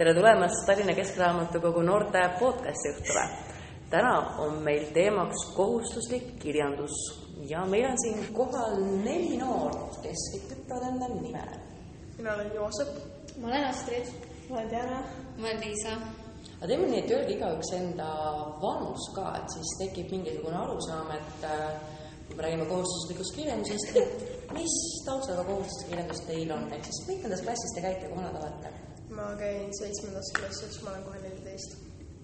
tere tulemast Tallinna Keskraamatukogu noorte podcasti õhtule. täna on meil teemaks kohustuslik kirjandus ja meil on siin kohal neli noort, kes kõik ütlevad enda nime. mina olen Joosep. ma olen Astrid. ma olen Diana. ma olen Liisa. aga teeme nii, et öelge igaüks enda vanus ka, et siis tekib mingisugune arusaam, et äh, kui me räägime kohustuslikust kirjandusest, et mis taustaga kohustuslik kirjandus teil on, ehk siis mitmendas klassis te käite, kui vanad olete? Ma käin seitsmendas klassis, ma olen kohe neliteist.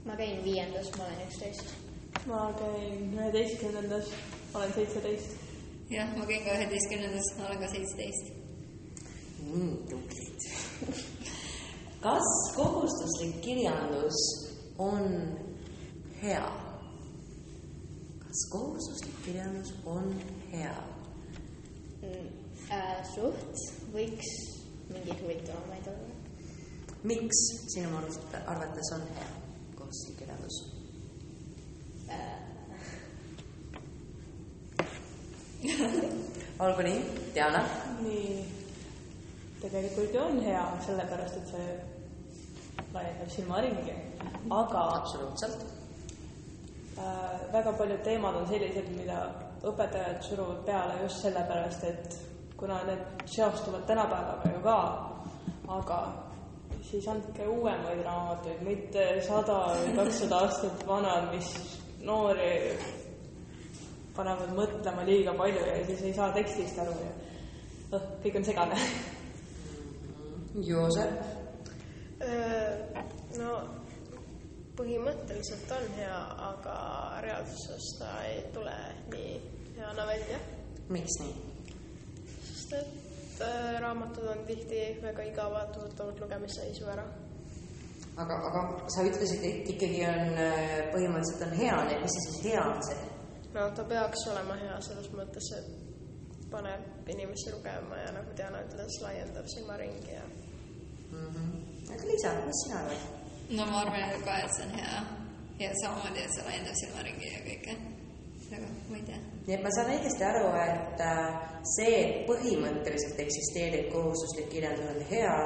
ma käin viiendas, ma olen üksteist. ma käin üheteistkümnendas, ma olen seitseteist. jah, ma käin ka üheteistkümnendas, ma olen ka seitseteist mm,. tublid. kas kohustuslik kirjandus on hea? kas kohustuslik kirjandus on hea mm,? Äh, suht võiks mingeid huvitavamaid olla. Miks sinu arvates on hea äh. olgu nii, Diana? nii, tegelikult ju on hea, sellepärast et see laiendab silmaringi, aga absoluutselt äh, väga paljud teemad on sellised, mida õpetajad suruvad peale just sellepärast, et kuna need seostuvad tänapäevaga ju ka, aga siis andke uuemaid raamatuid, mitte sada või kakssada aastat vanad, mis noori panevad mõtlema liiga palju ja siis ei saa tekstist aru ja noh, kõik on segane. Joosep? no põhimõtteliselt on hea, aga reaalsuses ta ei tule nii heana välja. miks nii? sest et raamatud on tihti väga igavad, võtavad lugemisseisu ära. aga, aga sa ütlesid, et ikkagi on põhimõtteliselt on hea, nii et mis siis hea on see? no ta peaks olema hea selles mõttes, et paneb inimesi lugema ja nagu Diana ütles, laiendab silmaringi ja mm. -hmm. aga Liisa, mis sina arvad? no ma arvan ka, et see on hea ja samamoodi, et see laiendab silmaringi ja kõike. aga ma ei tea. Nii et ma saan õigesti aru, et äh, see, et põhimõtteliselt eksisteerib kohustuslik kirjandus, on hea,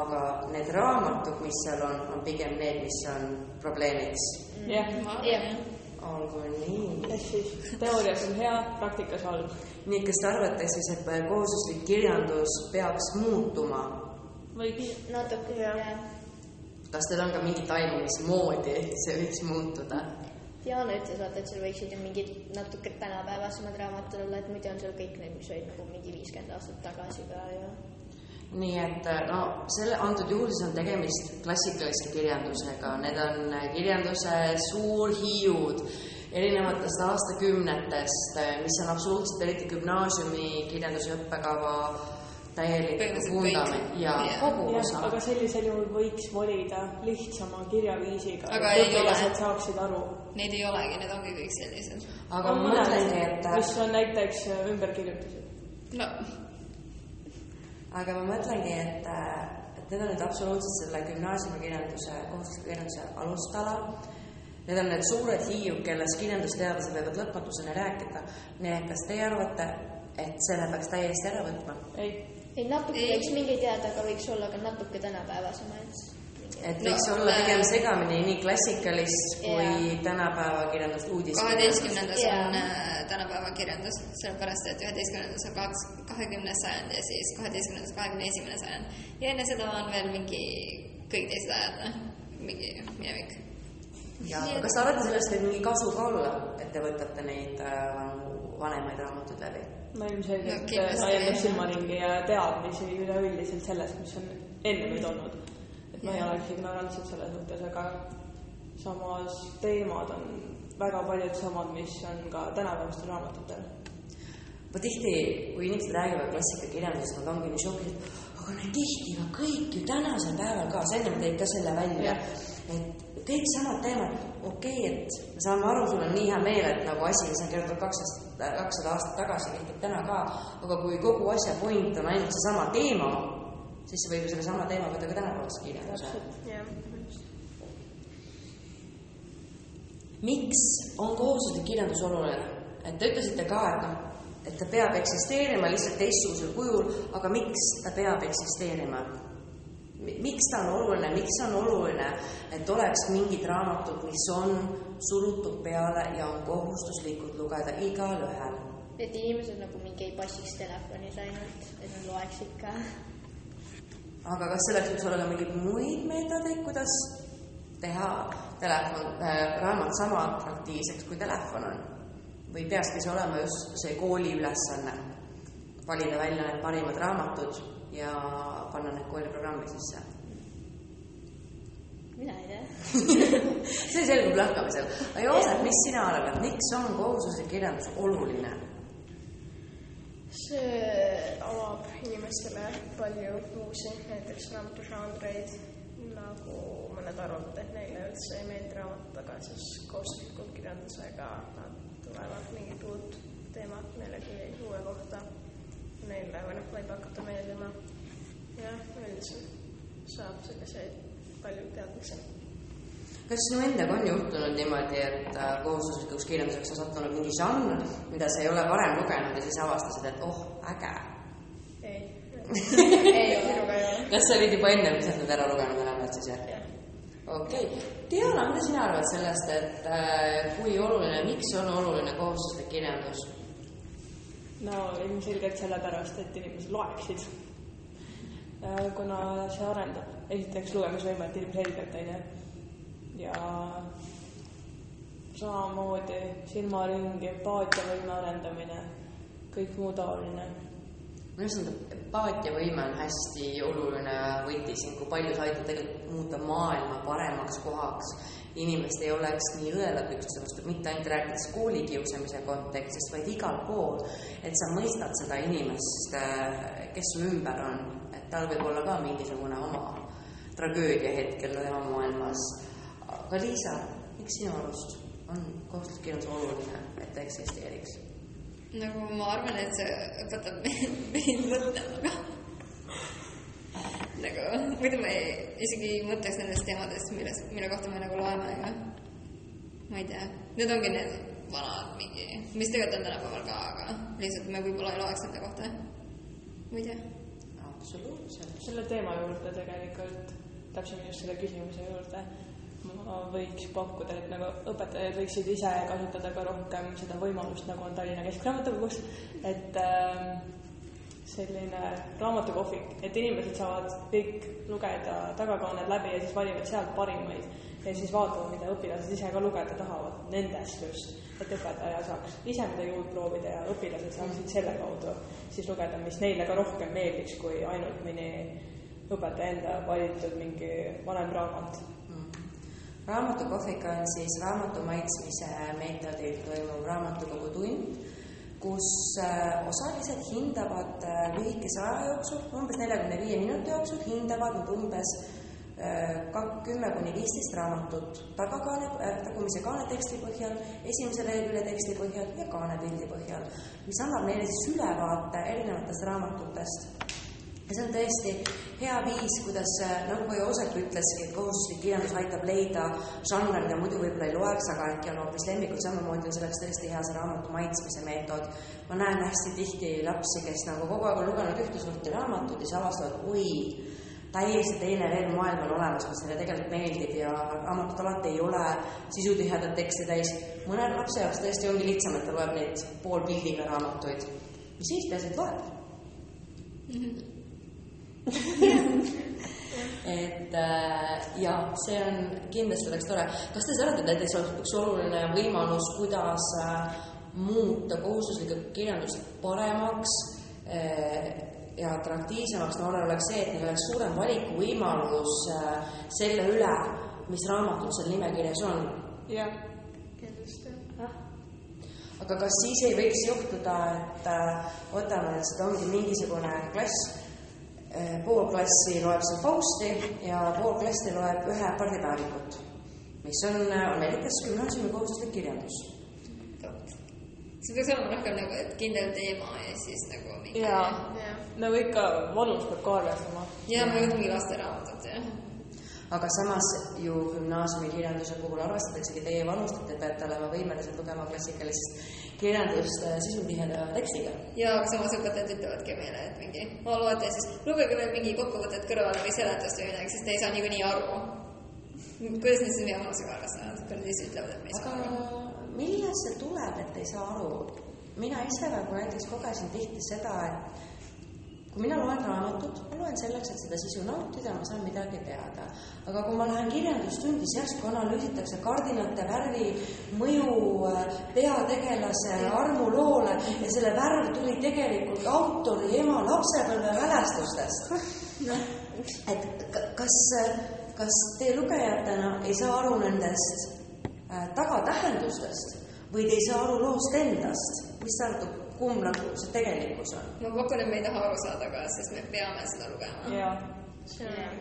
aga need raamatud, mis seal on, on pigem need, mis on probleemiks. jah, ma arvan jah olgu nii. ehk siis teoorias on hea, praktikas halb. nii, kas te arvate siis, et kohustuslik kirjandus peaks muutuma? võiks. natuke jah ja. kas teil on ka mingit aimu, mismoodi see võiks muutuda? Diana ütles vaata, et seal võiksid ju mingid natuke tänapäevasemad raamatud olla, et muidu on seal kõik need, mis olid nagu mingi viiskümmend aastat tagasi ka ja nii et no selle antud juhul siis on tegemist klassikalise kirjandusega, need on kirjanduse suurhiiud erinevatest aastakümnetest, mis on absoluutselt eriti gümnaasiumi kirjanduse õppekava täielik vundament ja kogu osa. aga sellisel juhul võiks volida lihtsama kirjaviisiga, et õpilased saaksid aru. Neid ei olegi, need ongi kõik sellised. aga ma mõtlengi, et mis on näiteks ümberkirjutused. no aga ma mõtlengi, et, et need on nüüd absoluutselt selle gümnaasiumikirjanduse, kohustusliku kirjanduse alustala. Need on need suured hiiud, kellest kirjandusteadlased võivad lõpmatuseni rääkida. nii et kas teie arvate, et selle peaks täiesti ära võtma? ei. Ei, natuke ei. võiks mingeid teada, aga võiks olla ka natuke tänapäevasemaid. et võiks no, olla pigem segamini nii klassikalist kui yeah. tänapäeva kirjandust, uudist. kaheteistkümnendas yeah. on äh, tänapäeva kirjandus, sellepärast et üheteistkümnendas on kaks, kahekümnes sajand ja siis kaheteistkümnendas kahekümne esimene sajand. ja enne seda on veel mingi kõik teised ajad, noh, mingi minevik. ja, aga kas te arvate, sellest võib mingi kasu ka olla, et te võtate neid äh, vanemaid raamatuid läbi? No ilmselgelt no, laiendab silmaringi ja teadmisi üleüldiselt sellest, mis on enne meid olnud. et ma ei oleks ignorantsed selles mõttes, aga samas teemad on väga paljud samad, mis on ka tänapäevastel raamatutel. ma tihti, kui inimesed räägivad klassikakirjandusest, nad ongi nii šokis, et aga need kehtivad kõik ju tänasel päeval ka, sa ennem tõid ka selle välja, et kõik samad teemad, okei okay,, et me saame aru, sul on nii hea meel, et nagu asi, mis on kirjutatud kakssada, kakssada aastat tagasi, kehtib täna ka, aga kui kogu asja point on ainult seesama teema, siis võib ju sellesama teema võtta ka tänapäevase kirjanduse. miks on kohustuslik kirjandus oluline? et te ütlesite ka, et noh, et ta peab eksisteerima lihtsalt teistsugusel kujul, aga miks ta peab eksisteerima? Miks ta on oluline, miks on oluline, et oleks mingid raamatud, mis on surutud peale ja on kohustuslikud lugeda igalühel. et inimesed nagu mingi ei passiks telefonis ainult, et nad loeksid ka. aga kas selleks võiks olla ka mingeid muid meetodeid, kuidas teha telefon äh,, raamat sama atraktiivseks, kui telefon on? või peakski see olema just see kooli ülesanne, valida välja need parimad raamatud ja panna need kooliprogrammi sisse? mina ei tea see selgub lahkamisel. aga Joosep, mis sina arvad, miks on kohustuslik kirjandus oluline? see avab inimestele palju uusi näiteks raamatužanreid, nagu mõned arvavad, et neile üldse ei meeldi raamatud, aga siis kohustuslikult kirjandusega nad tulevad mingit uut teemat millegi uue kohta neile või noh, võib hakata meeldima. Üldiselt saab selliseid palju teadmisi kas sinu endaga on juhtunud niimoodi, et äh, kohustuslikuks kirjanduseks on sattunud mingi žanr, mida sa ei ole varem lugenud ja siis avastasid, et oh, äge. ei, ei ole kas sa olid juba enne, kui sa oled need ära lugenud enam-vähem siis jah? jah okei okay., Diana, mida sina arvad sellest, et äh, kui oluline, miks on oluline kohustuslik kirjandus? no ilmselgelt sellepärast, et inimesed loeksid. Kuna see arendab esiteks lugemisvõimet ilmselgelt, on ju. ja samamoodi silmaringi, empaatiavõime arendamine, kõik muu taoline minu arust on empaatiavõime on hästi oluline võti siin, kui palju see aitab tegelikult muuta maailma paremaks kohaks. Inimesed ei oleks nii õelad üksteise vastu, mitte ainult rääkides koolikiusamise kontekstis, vaid igal pool. et sa mõistad seda inimest, kes su ümber on, et tal võib olla ka mingisugune oma tragöödia hetkel tema maailmas. aga Liisa, miks sinu arust on kohustuslik kirjandus oluline, et ta eksisteeriks? nagu ma arvan, et see õpetab meid mõtlema ka. Nagu muidu me ei, isegi ei mõtleks nendest teemadest, millest, mille kohta me nagu loeme, aga ma ei tea, need ongi need vanad mingi, mis tegelikult on tänapäeval ka, aga lihtsalt me võib-olla ei loeks nende kohta. ma ei tea. absoluutselt. selle teema juurde tegelikult, täpsemini just selle küsimuse juurde, ma võiks pakkuda, et nagu õpetajad võiksid ise kasutada ka rohkem seda võimalust, nagu on Tallinna Keskraamatukogus, et äh, selline raamatukohvik, et inimesed saavad kõik lugeda tagakaaned läbi ja siis valivad sealt parimaid ja siis vaatavad, mida õpilased ise ka lugeda tahavad, nendest just, et õpetaja saaks ise midagi uut proovida ja õpilased saaksid selle kaudu siis lugeda, mis neile ka rohkem meeldiks, kui ainult mõni õpetaja enda valitud mingi vanem raamat. Raamatukohvik on siis raamatu maitsmise meetodil toimuv raamatukogutund, kus äh, osalised hindavad äh, lühikese aja jooksul, umbes neljakümne viie minuti jooksul, hindavad nad umbes äh, kümme kuni viisteist raamatut tagakaane, tagumise kaaneteksti põhjal, esimese lehekülje teksti põhjal ja kaanepildi põhjal, mis annab neile siis ülevaate erinevatest raamatutest ja see on tõesti hea viis, kuidas, nagu ka Joosep ütleski, et kohustuslik kirjandus aitab leida žanre, mida muidu võib-olla ei loeks, aga äkki on hoopis lemmikud, samamoodi on selleks tõesti hea see raamatu maitsmise meetod. ma näen hästi tihti lapsi, kes nagu kogu aeg on lugenud ühte sorti raamatut ja siis avastavad, oi, täiesti teine veel maailm on olemas, mis neile tegelikult meeldib ja raamatud alati ei ole sisutihedat teksti täis. mõne lapse jaoks tõesti ongi lihtsam, et ta loeb neid poolpildiga raamatuid. mis siis, peaasi, et loeb mm. -hmm et äh, ja see on, kindlasti oleks tore. kas te arvate, et näiteks oleks üks oluline võimalus, kuidas äh, muuta kohustuslikku kirjandust paremaks äh, ja atraktiivsemaks noorele oleks see, et neil oleks suurem valikuvõimalus selle üle, mis raamatud seal nimekirjas on. jah, kindlasti. aga kas siis ei võiks juhtuda, et võtame, et seda ongi mingisugune klass pool klassi loeb seal Fausti ja pool klassi loeb ühe pardipäevikut, mis on eh, Ameerikas gümnaasiumi kohustuslik kirjandus. see peaks olema rohkem nagu, et kindel teema ja siis nagu mingi. jaa, nagu ikka vanus peab ka arvestama. ja ma mõtlengi lasteraamatut, jah. Aga samas ju gümnaasiumi kirjanduse puhul arvestataksegi teie vanust, et te peate olema võimelised lugema klassikalist kirjandust äh, sisutiheda tekstiga. ja samas õpetajad ütlevadki meile, et mingi, ma loete siis, lugege veel mingi kokkuvõtet kõrvale või seletust või midagi, sest te ei saa niikuinii aru. kuidas nad siis meie vanusega arvestavad, kui nad siis ütlevad, et me ei saa aru? aga millest see tuleb, et ei saa aru? mina ise nagu näiteks kogesin tihti seda, et kui mina loen raamatut, ma loen selleks, et seda sisu nautida, ma saan midagi teada. aga kui ma lähen kirjandustundi, siis järsku analüüsitakse kardinate värvi mõju äh, peategelase armuloole ja selle värv tuli tegelikult autori ema lapsepõlve mälestustest. noh, et kas, kas te lugejatena ei saa aru nendest äh, tagatähendustest või te ei saa aru loost endast, mis arvate, kumb nagu see tegelikkus on? ma pakun, et me ei taha aru saada ka, sest me peame seda lugema. ja see on.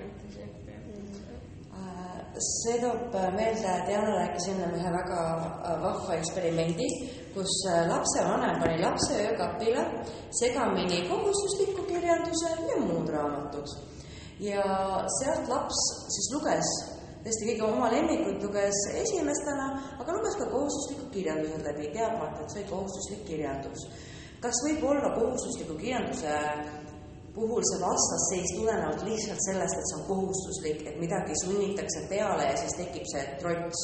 Äh, see toob meelde, Diana rääkis ennem ühe väga äh, vahva eksperimendi, kus äh, lapsevanem pani lapse öökapile segamini kohustusliku kirjanduse ja muud raamatud. ja sealt laps siis luges tõesti kõige oma lemmikuid luges esimestena, aga luges ka kohustuslikud kirjandused läbi, teadmata, et see oli kohustuslik kirjandus. kas võib olla kohustusliku kirjanduse puhul see vastasseis tulenevalt lihtsalt sellest, et see on kohustuslik, et midagi sunnitakse peale ja siis tekib see trots.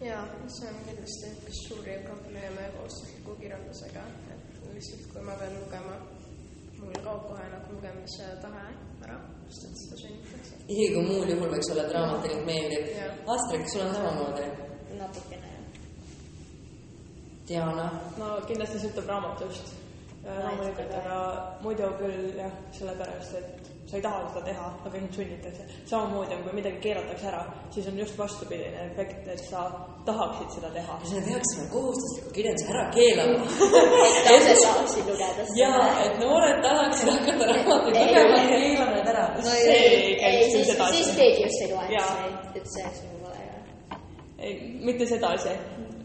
jaa, see on kindlasti üks suuri probleeme kohustusliku kirjandusega, et lihtsalt kui ma pean lugema, mul kaob kohe nagu lugemise tahe ära, sest et seda sunnitakse. isegi kui muul juhul võiks olla, et raamat tegelikult meeldib. Jah. Astrid, sul on samamoodi? natukene jah. Diana? no kindlasti sõltub raamatust. loomulikult, aga muidu küll jah, sellepärast et sa ei taha seda teha, aga sind sunnitakse. samamoodi on, kui midagi keelatakse ära, siis on just vastupidine efekt, et sa tahaksid seda teha. me peaksime kohustusliku kirjanduse ära keelama? lapsed tahaksid lugeda jaa, et noored tahaksid hakata raamatuid lugema keelame need ära. no ei käi ei, siis siis, keegi just ei neid, et see oleks nagu vale ei, mitte sedasi,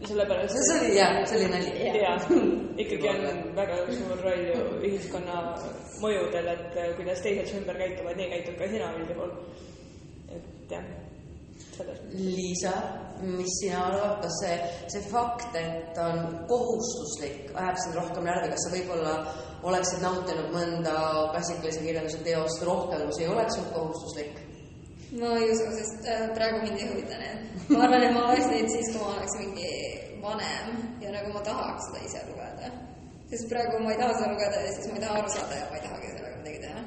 sellepärast see oli jah, see oli nali. ja ikkagi on väga suur roll ju ühiskonna mõjudel, et äh, kuidas teised su ümber käituvad, nii käitud ka sina üldjuhul. et jah, selles mõttes. Liisa, mis sina arvad, kas see, see fakt, et on kohustuslik, ajab sind rohkem närvi, kas sa võib-olla oleksid nautinud mõnda klassikalise kirjanduse teost rohkem, kui see ei oleks olnud kohustuslik? Ma ei usu, sest äh, praegu mind ei huvita need. ma arvan, et ma oleks neid siis, kui ma oleks mingi vanem ja nagu ma tahaks seda ise lugeda. sest praegu ma ei taha seda lugeda ja siis ma ei taha aru saada ja ma ei tahagi sellega midagi teha.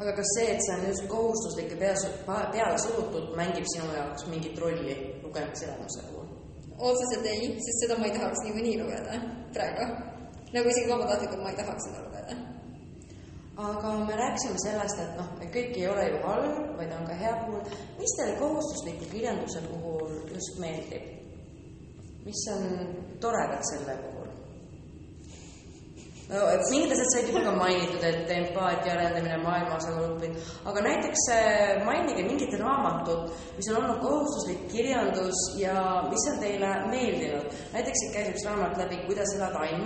aga kas see, et see on just kohustuslik ja peale, peale surutud, mängib sinu jaoks mingit rolli lugemiselamuse puhul? otseselt ei, sest seda ma ei tahaks niikuinii lugeda praegu. nagu isegi vabatahtlikult ma ei tahaks seda lugeda. Aga me rääkisime sellest, et noh, et kõik ei ole ju halb, vaid on ka hea puhul. mis teile kohustusliku kirjanduse puhul just meeldib? mis on toredat selle puhul? no et mingid asjad said juba mainitud, et empaatia arendamine maailmas on õppinud, aga näiteks äh, mainige mingit raamatut, mis on olnud kohustuslik kirjandus ja mis on teile meeldinud. näiteks siit käis üks raamat läbi Kuidas elada aim,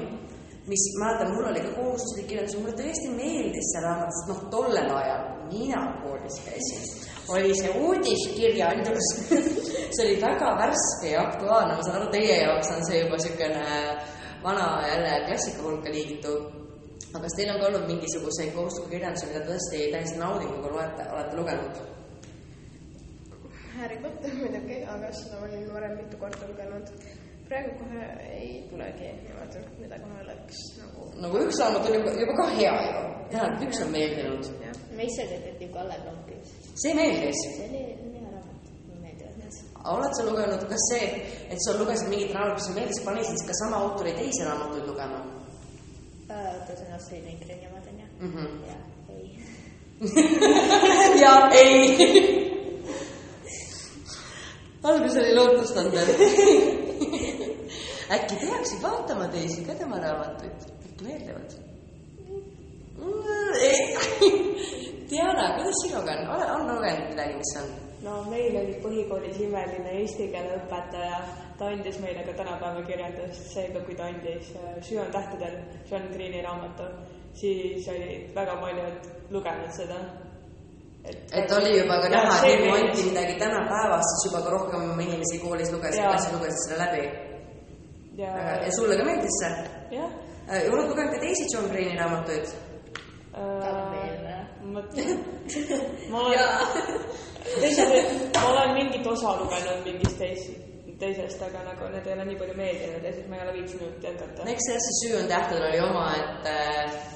mis mäletan, mul oli ka kohustuslik kirjandus ja mulle tõesti meeldis see raamat, sest noh, tollel ajal, kui mina koolis käisin, oli see uudiskirjandus. see oli väga värske ja aktuaalne, ma saan aru, teie jaoks on see juba niisugune vana jälle klassika hulka liigitud. aga kas teil on ka olnud mingisuguseid kohustuslikke kirjandusi, mida tõesti täiesti naudinguga loete, olete lugenud? Harry Potter muidugi, aga seda ma olin varem mitu korda lugenud. Praegu kohe ei tulegi niimoodi, mida kohe oleks nagu nagu üks raamat on juba, juba ka hea ju. tähendab, üks on meeldinud. jah, meisterdetektiiv Kalle Krompis. see meeldis. see oli hea raamat, mulle meeldivad need. oled sa lugenud, kas see, et sa lugesid mingit raamatut, mis sulle meeldis, pani sind ka sama autori teisi raamatuid lugema oota, see on Astrid Lindgren ja ma tean jah mm? -hmm. jah, ei. ja ei. algus oli lootustandev. äkki peaksid vaatama teisi ka tema raamatuid, äkki meeldivad? Diana, kuidas sinuga on, ole, on lugenud midagi, mis on? no meil oli põhikoolis imeline eesti keele õpetaja, ta andis meile ka tänapäeva kirjandust, seega kui ta andis äh, Süü on tähtedel John Greeni raamatu, siis oli väga paljud lugenud seda. et oli juba ka näha, et ilma anti midagi tänapäevast, siis juba ka rohkem inimesi koolis lugesid, Jaa. klassis lugesid selle läbi. ja, ja sulle ka meeldis see? jah oled lugenud ka teisi John Green'i raamatuid? Äh, või? mõtlen, ma olen, teised, ma olen mingit osa lugenud mingist teisest, teisest, aga nagu need ei ole nii palju meeldinud ja siis ma ei ole viitsinud jätkata. eks see Süü on tähtedel oli omaette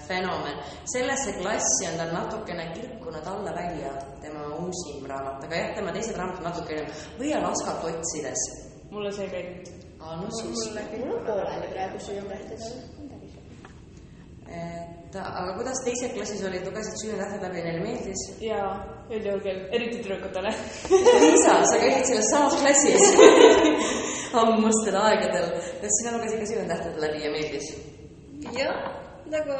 fenomen. sellesse klassi on tal natukene kirkunud alla välja tema uusim raamat, aga jah, tema teised raamatud natukene Võia laskat otsides. mulle see ei meeldinud. aa, no siis. mul on pooleli praegu südametähtedel. et aga kuidas teised klassis olid, lugesid Süü on tähted läbi, neile meeldis? ja üldjuhul küll, eriti tüdrukutele. Liisa, sa käisid selles samas klassis ammustel aegadel. kas sina lugesid ka Süü on tähted läbi ja meeldis? jah, nagu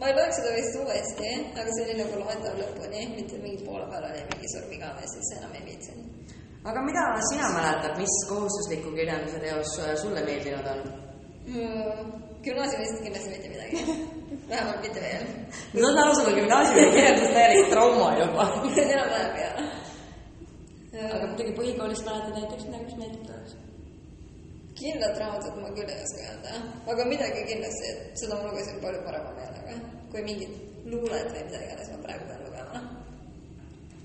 ma ei loeks seda vist uuesti, aga see oli nagu loetav lõpuni, mitte mingi poole peal oli mingi viga ja siis enam ei viitsinud. Aga mida sina mäletad, mis kohustusliku kirjanduse teos sulle meeldinud on? gümnaasiumist kindlasti mitte midagi, vähemalt mitte veel. ma saan aru, sul on gümnaasiumi kirjandus täielik trauma juba. enam-vähem jah. aga midagi põhikoolist mäletad näiteks midagi, mis meeldib oleks? kindlat raamatut ma küll ei oska öelda, aga midagi kindlasti, et seda ma lugesin palju parema meelega, kui mingit luulet või mida iganes ma praegu pean.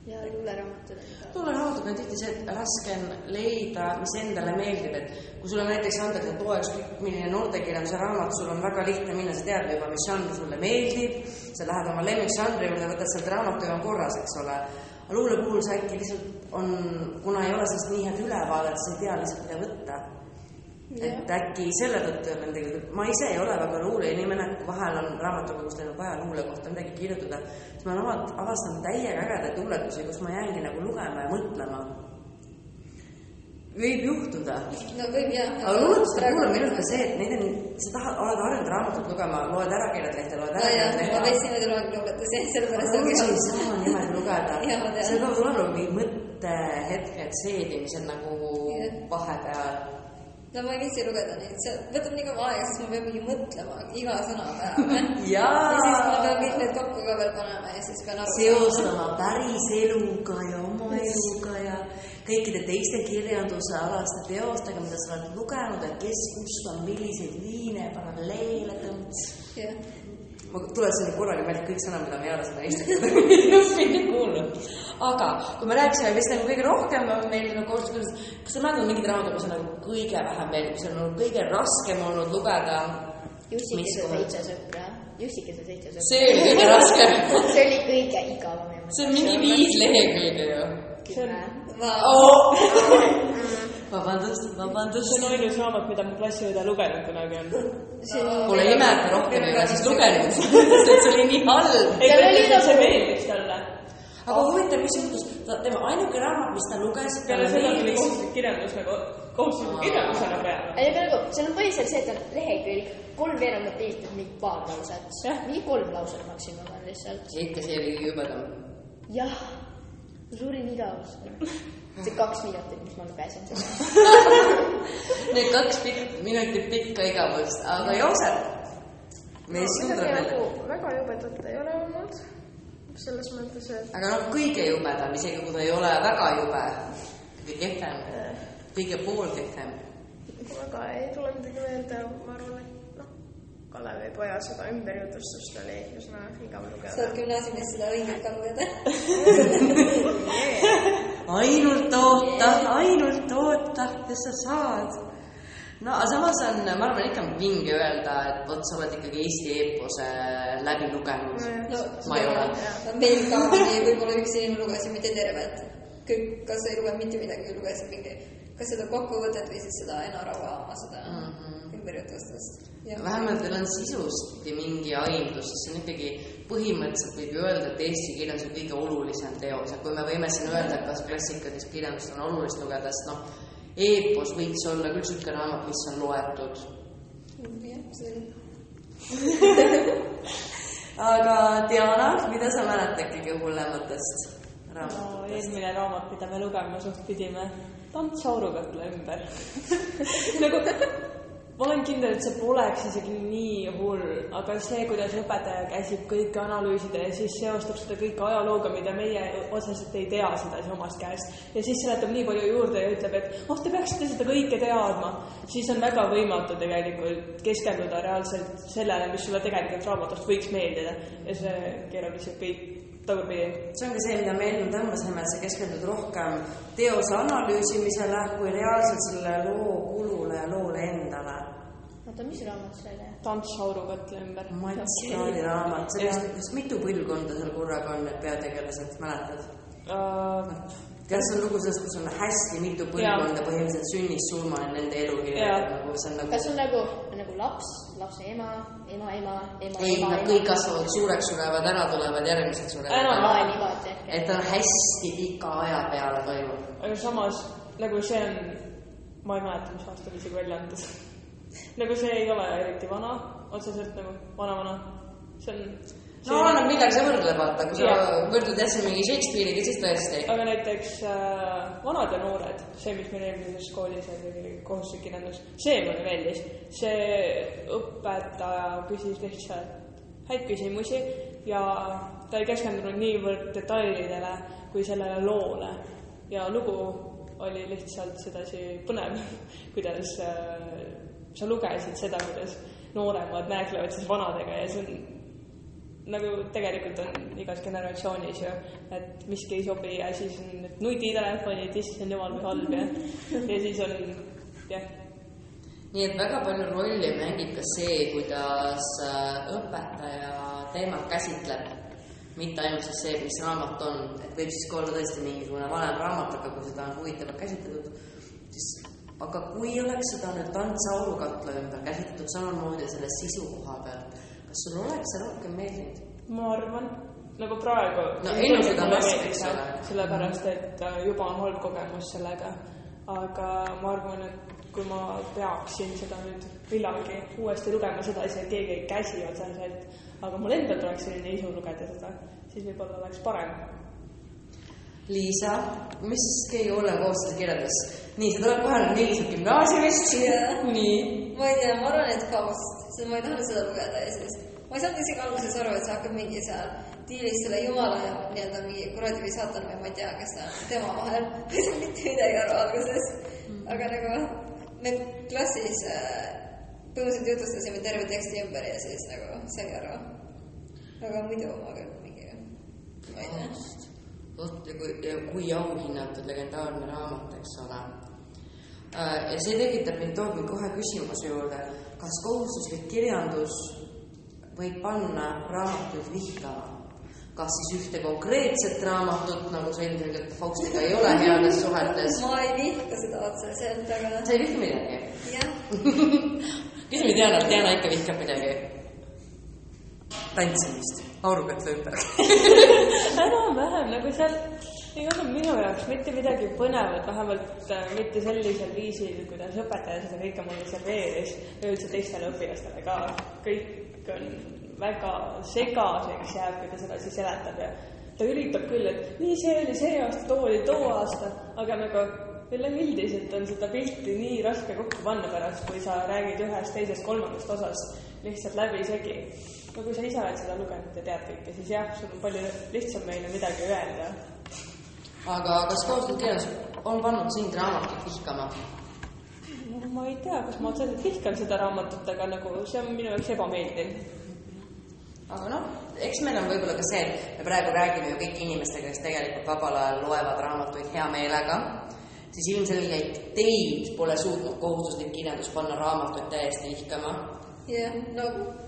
Ja luuleraamatud luuleraamatud on tihti see, et raske on leida, mis endale meeldib, et kui sulle näiteks antakse, et loe ükskõik milline noortekirjanduse raamat, sul on väga lihtne minna, sa tead juba, mis žanr sulle meeldib, sa lähed oma lemmikžanri juurde, võtad sealt raamatu ja on korras, eks ole. luule puhul sa äkki lihtsalt on, kuna ei ole sellest nii head ülevaadet, sa ei tea lihtsalt, mida võtta et äkki selle tõttu on midagi, ma ise ei ole väga luuleinimene, kui vahel on raamatukogust läinud vaja luule kohta midagi kirjutada, siis ma olen ava- avastanud täiega ägedaid luuletusi, kus ma jäängi nagu lugema ja mõtlema. võib juhtuda. no võib jah. aga luuletuste puhul on minu ka see, et neid on, sa tahad, oled harjunud raamatut lugema, loed ära keerad lehte, loed ära keerad ma niimoodi loen luuletusi, sellepärast sa ei saa niimoodi lugeda seal peavad olema nagu mingid mõttehetked, seedimised nagu Jah. vahepeal no ma ei viitsi lugeda neid, see võtab nii kaua aega, sest ma pean mingi mõtlema iga sõna peale. Ja siis ma pean kõik need kokku ka veel panema ja siis pean aru seostama päris eluga ja oma eluga ja kõikide teiste kirjandusalaste teostega, mida sa oled lugenud, et kes kust on milliseid liine, paralleele tõmbas. jah, ma tuletasin korraga meelde kõik sõnad, mida ma ei ole seda eesti keelt õppinud ja kuulnud. aga kui me rääkisime, mis nagu kõige rohkem on meeldinud koostöös, kas sa mäletad mingeid raamatuid, mis on nagu kõige vähem meeldinud, mis on nagu kõige raskem olnud lugeda? Jussikese seitse sõpra. Jussikese seitse sõpra. see oli kõige raskem. see oli kõige igavam. see on mingi viis lehekülge ju. kümme. ma oh.. vabandust, vabandust see on ainus raamat, mida mu klassiõde lugenud kunagi on. Pole ime, et ta rohkem ei ole siis lugenud, sest et see oli nii halb. ei, ta see nagu- meeldis talle. aga huvitav, mis juhtus, tema ainuke raamat, mis ta luges, peale seda tuli kohustuslik kirjandus nagu kohustusliku kirjandusena peale. ei, aga nagu seal on põhiliselt see, et on lehekülg, kolmveerand on tehtud mingi paar lauset mingi kolm lauset maksimum on lihtsalt. ikka see oli kõige jubedam. jah, suurim igavus. See kaks minutit, mis ma lugesin seda. Need kaks pikk, minutit pikka igavust, aga Joosep, mees midagi suudab nagu veel. väga jubedat ei ole olnud. selles mõttes, et aga noh, kõige jubedam, isegi kui ta ei ole väga jube, kõige kehvem, kõige poolkehvem. väga ei tule midagi meelde, ma arvan, et noh, Kalevipoja seda ümberjutustust oli üsna igav saad lugeda. gümnaasiumis seda õiget ka lugeda. ainult oota, ainult oota, kes sa saad. no aga samas on, ma arvan, ikka on vinge öelda, et vot sa oled ikkagi Eesti eepose läbi lugenud. no ma ei ole. meil ka mingi võib-olla üks inimene luges ja mitte tervet. kõik, kas ei lugenud mitte midagi, lugesid mingi, kas seda kokkuvõtet või siis seda Eno Raua oma seda mm -hmm. ümberjutustust. vähemalt teil on sisustki mingi aimdus, sest see on ikkagi põhimõtteliselt võib ju öelda, et eesti kirjanduse kõige olulisem teos, et kui me võime siin öelda, et kas klassikalist kirjandust on olulist lugeda, sest noh, eepos võiks olla küll niisugune raamat, mis on loetud. jah, oli aga Diana, mida sa mäletad kõige hullematest no raamatutest? eelmine raamat, mida me lugema suht pidime, Tants aurukatla ümber. nagu ma olen kindel, et see poleks isegi nii hull, aga see, kuidas õpetaja käsib kõike analüüsida ja siis seostab seda kõike ajalooga, mida meie otseselt ei tea sedasi omast käest. ja siis seletab nii palju juurde ja ütleb, et oh, te peaksite seda kõike teadma. siis on väga võimatu tegelikult keskenduda reaalselt sellele, mis sulle tegelikult raamatust võiks meeldida ja see keerab lihtsalt kõik tagurpidi. see on ka see, mida me enne tõmbasime, et sa keskendud rohkem teose analüüsimisele kui reaalselt selle loo kulule ja loole endale. oota, mis raamat see oli? tants aurukatla ümber. Mats Kraadi raamat, sellest, kas mitu põlvkonda seal korraga on need peategelased, mäletad? Uh, tead, see on lugu sellest, kus on hästi mitu põlvkonda põhimõtteliselt sünnist surmani nende elu Jaa. kirjeldatud, nagu see on nagu kas on nagu, nagu laps, lapse ema, ema, ema, ema, ei, nad kõik kasvavad suureks, surevad ära, tulevad järgmised surevad ära. niimoodi ehk. et ta on hästi pika aja peale toimub. aga samas nagu see on, ma ei mäleta, mis aastal isegi välja antud. nagu see ei ole eriti vana, otseselt nagu vana-vana. see on. No annab midagi sa võrdle vaata, kui sa võrdled jälle mingi Shakespeare'iga, siis tõesti. aga näiteks äh, Vanad ja noored, see, mis meil eelmises koolis oli kohustuslik kirjandus, see mulle meeldis. see õpetaja küsis lihtsalt häid küsimusi ja ta ei keskendunud niivõrd detailidele kui sellele loole ja lugu oli lihtsalt sedasi põnev, kuidas äh, sa lugesid seda, kuidas nooremad nääklevad siis vanadega ja see on nagu tegelikult on igas generatsioonis ju, et miski ei sobi ja siis on nutitelefonid, issand jumal, kui halb ja, ja siis on jah, nii et väga palju rolli mängib ka see, kuidas äh, õpetaja teemat käsitleb, mitte ainult siis see, mis raamat on, et võib siis ka olla tõesti mingisugune vanem raamat, aga kui seda on huvitavalt käsitletud, siis aga kui oleks seda nüüd Tants aurukatla ümber käsitletud samamoodi selle sisu koha pealt, kas sul oleks see rohkem meeldinud? ma arvan, nagu praegu. No ennustada on raske, eks ole. sellepärast, et äh, juba on halb kogemus sellega. aga ma arvan, et kui ma peaksin seda nüüd millalgi uuesti lugema, seda isegi keegi ei käsi otseselt, aga mul endal tuleks selline isu lugeda seda, siis võib-olla oleks parem Liisa, mis keegi koostöös kirjeldas? nii, sa tuled nüüd Liisa gümnaasiumist nii, ma ei tea, ma arvan, et Faust, sest ma ei tahtnud seda lugeda ja siis ma ei saanud isegi alguses aru, et see hakkab mingi seal diilis selle jumala ja nii-öelda mingi kuradi või saatan või ma ei tea, kes ta on, tema vahel. ma ei saanud mitte midagi aru alguses. aga nagu me klassis äh, põhimõtteliselt jutustasime terve teksti ümber ja siis nagu sai aru. aga muidu ma küll mingi, ma ei tea. Vot ja kui, kui auhinnatud legendaarne raamat, eks ole. ja see tekitab mind, toob mind kohe küsimuse juurde, kas kohustuslik kirjandus võib panna raamatuid vihkama? kas siis ühte konkreetset raamatut, nagu sa ilmselgelt Faustiga ei ole heades suhetes, ma ei vihka seda otseselt, aga sa ei vihka midagi? jah, küsime Dianalt, Diana ikka vihkab midagi. tantsimist, aurukatla ümber. enam-vähem nagu seal ei olnud minu jaoks mitte midagi põnevat, vähemalt äh, mitte sellisel viisil, kuidas õpetaja seda kõike mulle serveeris ja üldse teistele õpilastele ka. kõik on väga segaseks jääb, kui ta seda siis seletab ja ta üritab küll, et nii see oli see aasta, too oli too aasta, aga nagu üleüldiselt on seda pilti nii raske kokku panna pärast, kui sa räägid ühest, teisest, kolmandast osast lihtsalt läbisegi. No kui sa ise oled seda lugenud ja tead kõike, siis jah, sul on palju lihtsam meile midagi öelda. aga kas kohustuslik kirjandus on pannud sind raamatut vihkama? no ma ei tea, kas ma otseselt vihkan seda raamatut, aga nagu see on minu jaoks ebameeldiv. aga noh, eks meil on võib-olla ka see, et me praegu räägime ju kõigi inimestega, kes tegelikult vabal ajal loevad raamatuid hea meelega, siis ilmselgelt teid pole suutnud kohustuslik kirjandus panna raamatuid täiesti vihkama. jah, no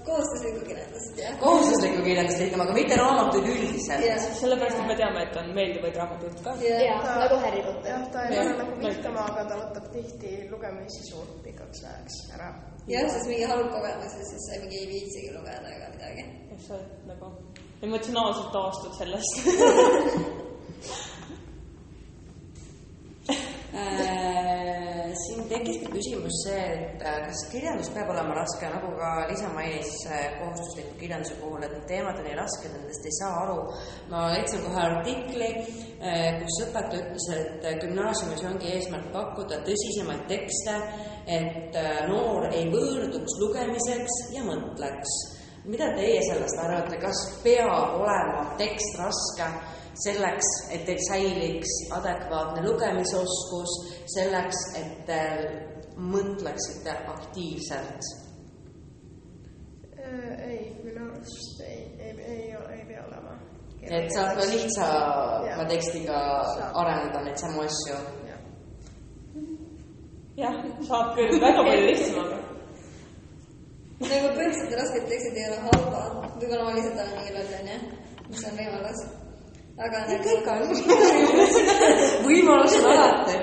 kohustuslikku kirjandust, jah. kohustuslikku kirjandust vihkama, aga mitte raamatuid üldiselt. jah, sellepärast, et me teame, et on meeldivaid raamatuid ka. jah. nagu Harry Potter jah, ta ei Jah, pane nagu vihkama, aga ta võtab tihti lugemissisu pikaks ajaks ära. jah, sest mingi halb kogemus ja siis sa mingi ei viitsigi lugeda ega midagi. et sa oled nagu emotsionaalselt taastud sellest. Äh, siin tekkiski küsimus see, et äh, kas kirjandus peab olema raske, nagu ka Liisa mainis äh, kohustusliku kirjanduse puhul, et need teemad on nii rasked, nendest ei saa aru. ma leidsin kohe artikli, kus õpetaja ütles, et gümnaasiumis ongi eesmärk pakkuda tõsisemaid tekste, et noor ei võõrduks lugemiseks ja mõtleks. mida teie sellest arvate, kas peab olema tekst raske? Selleks, et teil säiliks adekvaatne lugemisoskus, selleks, et te mõtleksite aktiivselt? Äh, ei, minu arust ei, ei, ei, ei pea olema. et saab ka lihtsama tekstiga arendada neid samu asju? jah, saab küll, väga palju lihtsamaga. nagu põhimõtteliselt rasked tekstid ei ole halvad, võib-olla ma lihtsalt olen nii loll, onju, mis on võimalus aga nagu... kõik on võimalus on alati.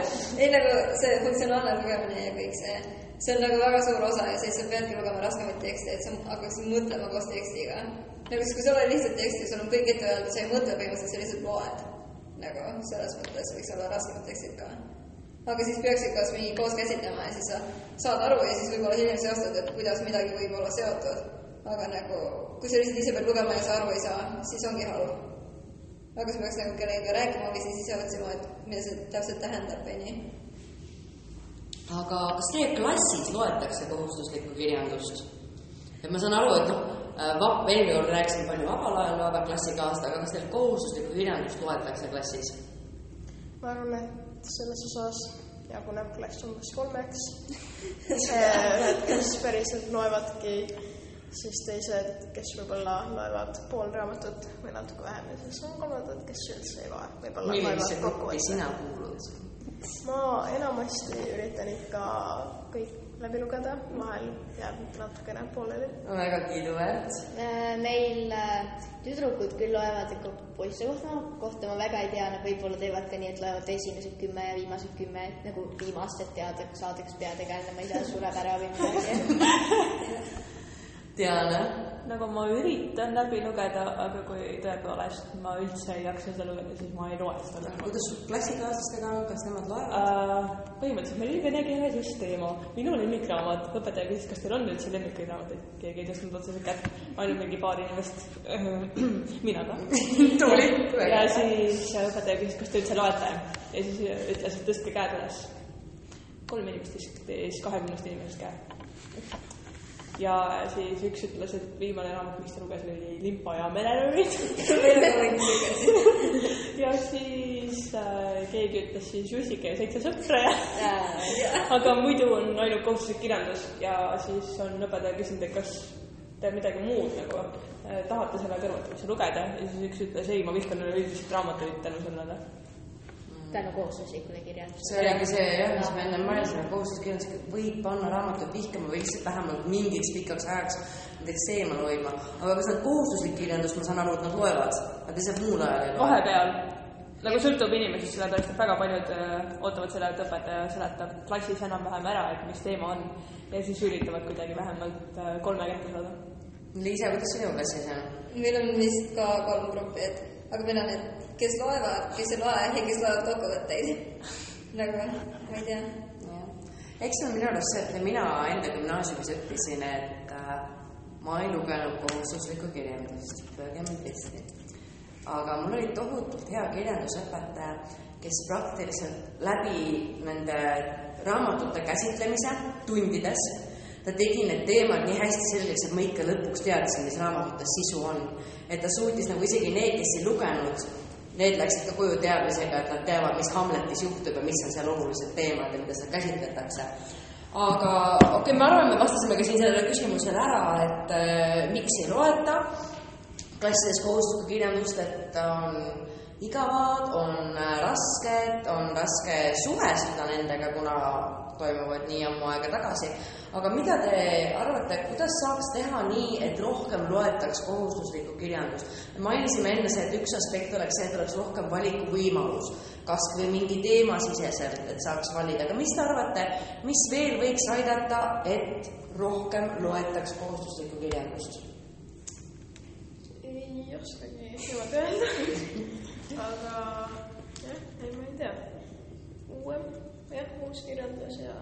ei nagu see funktsionaalne lugemine ja kõik see, see on nagu väga suur osa ja siis sa peadki lugema raskemaid tekste, et sa hakkaksid mõtlema koos tekstiga. nagu siis, kui sa loed lihtsalt teksti, sul on kõik ette öeldud, sa ei mõtle põhimõtteliselt, sa lihtsalt loed. nagu selles mõttes võiks olla raskemad tekstid ka. aga siis peaksid kas mingi koos käsitlema ja siis sa saad aru ja siis võib-olla hiljem seostad, et kuidas midagi võib olla seotud. aga nagu, kui sa lihtsalt ise pead lugema ja sa aru ei saa, siis ongi halb aga sa peaks nagu kellegagi rääkima või siis ise otsima, et mida see täpselt tähendab, onju. aga kas teie klassis loetakse kohustuslikku kirjandust? et ma saan aru, et noh, vapp, eelmine kord rääkisime palju vabal ajal loevad klassikaaslased, aga kas teil kohustuslikku kirjandust loetakse klassis? ma arvan, et selles osas jaguneb klass umbes kolmeks. ühed, kes päriselt loevadki siis teised, kes võib-olla loevad pool raamatut või natuke vähem ja siis on kolmandad, kes üldse ei loe. millisesse gruppi sina kuulud? ma enamasti üritan ikka kõik läbi lugeda, vahel jääb natukene pooleli. väga kiiduväärt. Äh, meil äh, tüdrukud küll loevad ikka poiste kohta, kohta ma väga ei tea, nad võib-olla teevad ka nii, et loevad esimesed kümme ja viimased kümme nagu viimast, et teada, saadaks peategelane, ma ei tea, sureb ära või midagi tean, jah. nagu ma üritan läbi lugeda, aga kui tõepoolest ma üldse ei jaksa seda lugeda, siis ma ei loe seda. kuidas sul klassikaaslastega on, kas nemad loevad uh,? põhimõtteliselt meil oli venikeelne süsteem. minu lemmikraamat, õpetaja küsis, kas teil on üldse lemmikuid raamatuid, keegi ei tõstnud otseselt kätt, ainult mingi paar inimest mina ka tubli. ja siis õpetaja küsis, kas te üldse loete ja siis ütles, et tõstke käed üles. kolm inimest tõstis kahekümnest inimesest käe ja siis üks ütles, et viimane raamat, mis ta luges, oli Limpa ja merelöörid. Ja siis äh, keegi ütles siis Jussike ja seitse sõpra ja aga muidu on ainult kohustuslik kirjandus ja siis on õpetaja küsinud, et kas te midagi muud nagu äh, tahate selle kõrvalt üldse lugeda? Ja siis üks ütles ei, ma vihkan üleüldiselt raamatuid tänu sellele tänu kohustuslikule kirjandusele. see oligi see jah, mis ma enne mainisin, et kohustuslikirjandus võib panna raamatut vihkama või lihtsalt vähemalt mingiks pikaks ajaks näiteks eemal hoidma. aga kas nad kohustuslik kirjandus, ma saan aru, et nad loevad, nad lihtsalt muul ajal ei loe? vahepeal nagu sõltub inimesest, sellepärast et väga paljud öö, äh, ootavad selle, et õpetaja seletab klassis enam-vähem ära, et mis teema on ja siis üritavad kuidagi vähemalt öö, äh, kolme kätte saada. Liisa, kuidas sinu klassis on? meil on vist ka kolm gruppi, et aga meil on, et kes loevad, kes ei loe ja kes loevad kokkuvõtteid nagu ma ei tea. eks see on minu arust see, et mina enda gümnaasiumis õppisin, et äh, ma ei lugenud kohustuslikku kirjandust, mind pihti. aga mul oli tohutult hea kirjandusõpetaja, kes praktiliselt läbi nende raamatute käsitlemise tundides ta tegi need teemad nii hästi selgeks, et ma ikka lõpuks teadsin, mis raamatutes sisu on. et ta suutis nagu isegi need, kes ei lugenud, need läksid ka koju teadmisega, et nad teavad, mis Hamletis juhtub ja mis on seal olulised teemad ja mida seal käsitletakse. aga okei okay,, ma arvan, me vastasime ka siin sellele küsimusele ära, et äh, miks ei loeta klassides kohustuslikku kirjandust, et on igavad, on äh, rasked, on raske suhestuda nendega, kuna toimuvad nii ammu aega tagasi aga mida te arvate, kuidas saaks teha nii, et rohkem loetaks kohustuslikku kirjandust? mainisime enne see, et üks aspekt oleks see, et oleks rohkem valikuvõimalus, kas või mingi teemasiseselt, et saaks valida, aga mis te arvate, mis veel võiks aidata, et rohkem loetaks kohustuslikku kirjandust? ei oskagi niimoodi öelda aga jah, ei ma ei tea, uuem, jah, uus kirjandus ja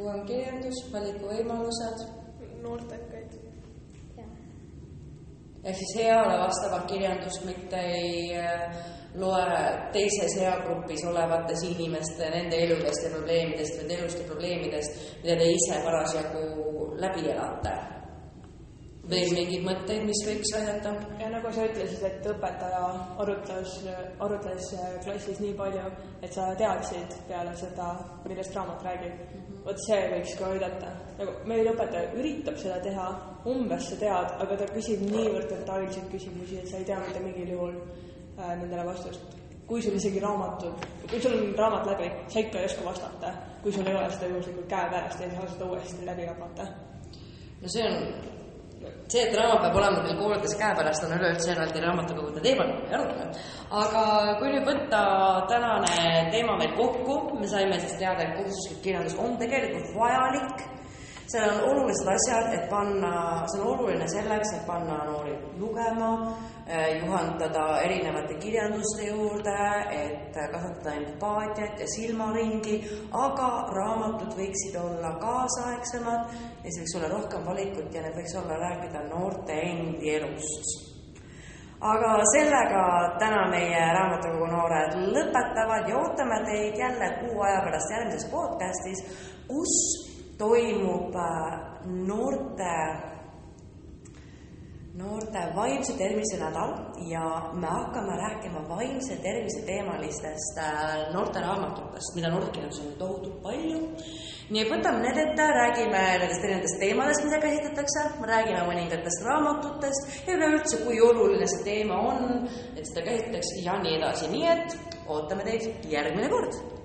uuem kirjandus, valikuvõimalused noortekaid. ehk siis heale vastavat kirjandust, mitte ei äh, loe teises eagrupis olevates inimeste, nende eludest ja probleemidest, nende elust ja probleemidest, mida te ise parasjagu läbi elate. Veel mingeid mõtteid, mis võiks aidata? ja nagu sa ütlesid, et õpetaja arutles, arutles klassis nii palju, et sa teadsid peale seda, millest raamat räägib. vot see võiks ka aidata. nagu meil õpetaja üritab seda teha, umbes sa tead, aga ta küsib niivõrd detailseid küsimusi, et sa ei tea mitte mingil juhul äh, nendele vastust. kui sul isegi raamatud, kui sul on raamat läbi, sa ikka ei oska vastata, kui sul ei ole seda juhuslikult käepärast ja ei saa seda uuesti läbi rabata. no see on, see, et raamat peab olema meil koolides käepärast, on üleüldse eraldi raamatukogude teema, ei aruta. aga kui nüüd võtta tänane teema meil kokku, me saime siis teada, et kohustuslik kirjandus on tegelikult vajalik seal on olulised asjad, et panna, see on oluline selleks, et panna noori lugema, juhendada erinevate kirjanduste juurde, et kasvatada empaatiat ja silmaringi, aga raamatud võiksid olla kaasaegsemad ja siis võiks olla rohkem valikut ja need võiks olla rääkida noorte endi elust. Aga sellega täna meie raamatukogu noored lõpetavad ja ootame teid jälle kuu aja pärast järgmises podcastis, kus toimub äh, noorte, noorte vaimse tervise nädal ja me hakkame rääkima vaimse tervise teemalistest äh, noorteraamatutest, mida noortekirjandus on tohutult palju. nii et võtame need ette, räägime nendest erinevatest teemadest, mida käsitletakse, räägime mõningatest raamatutest ja üleüldse, kui oluline see teema on, et seda käsitletakse ja nii edasi, nii et ootame teid järgmine kord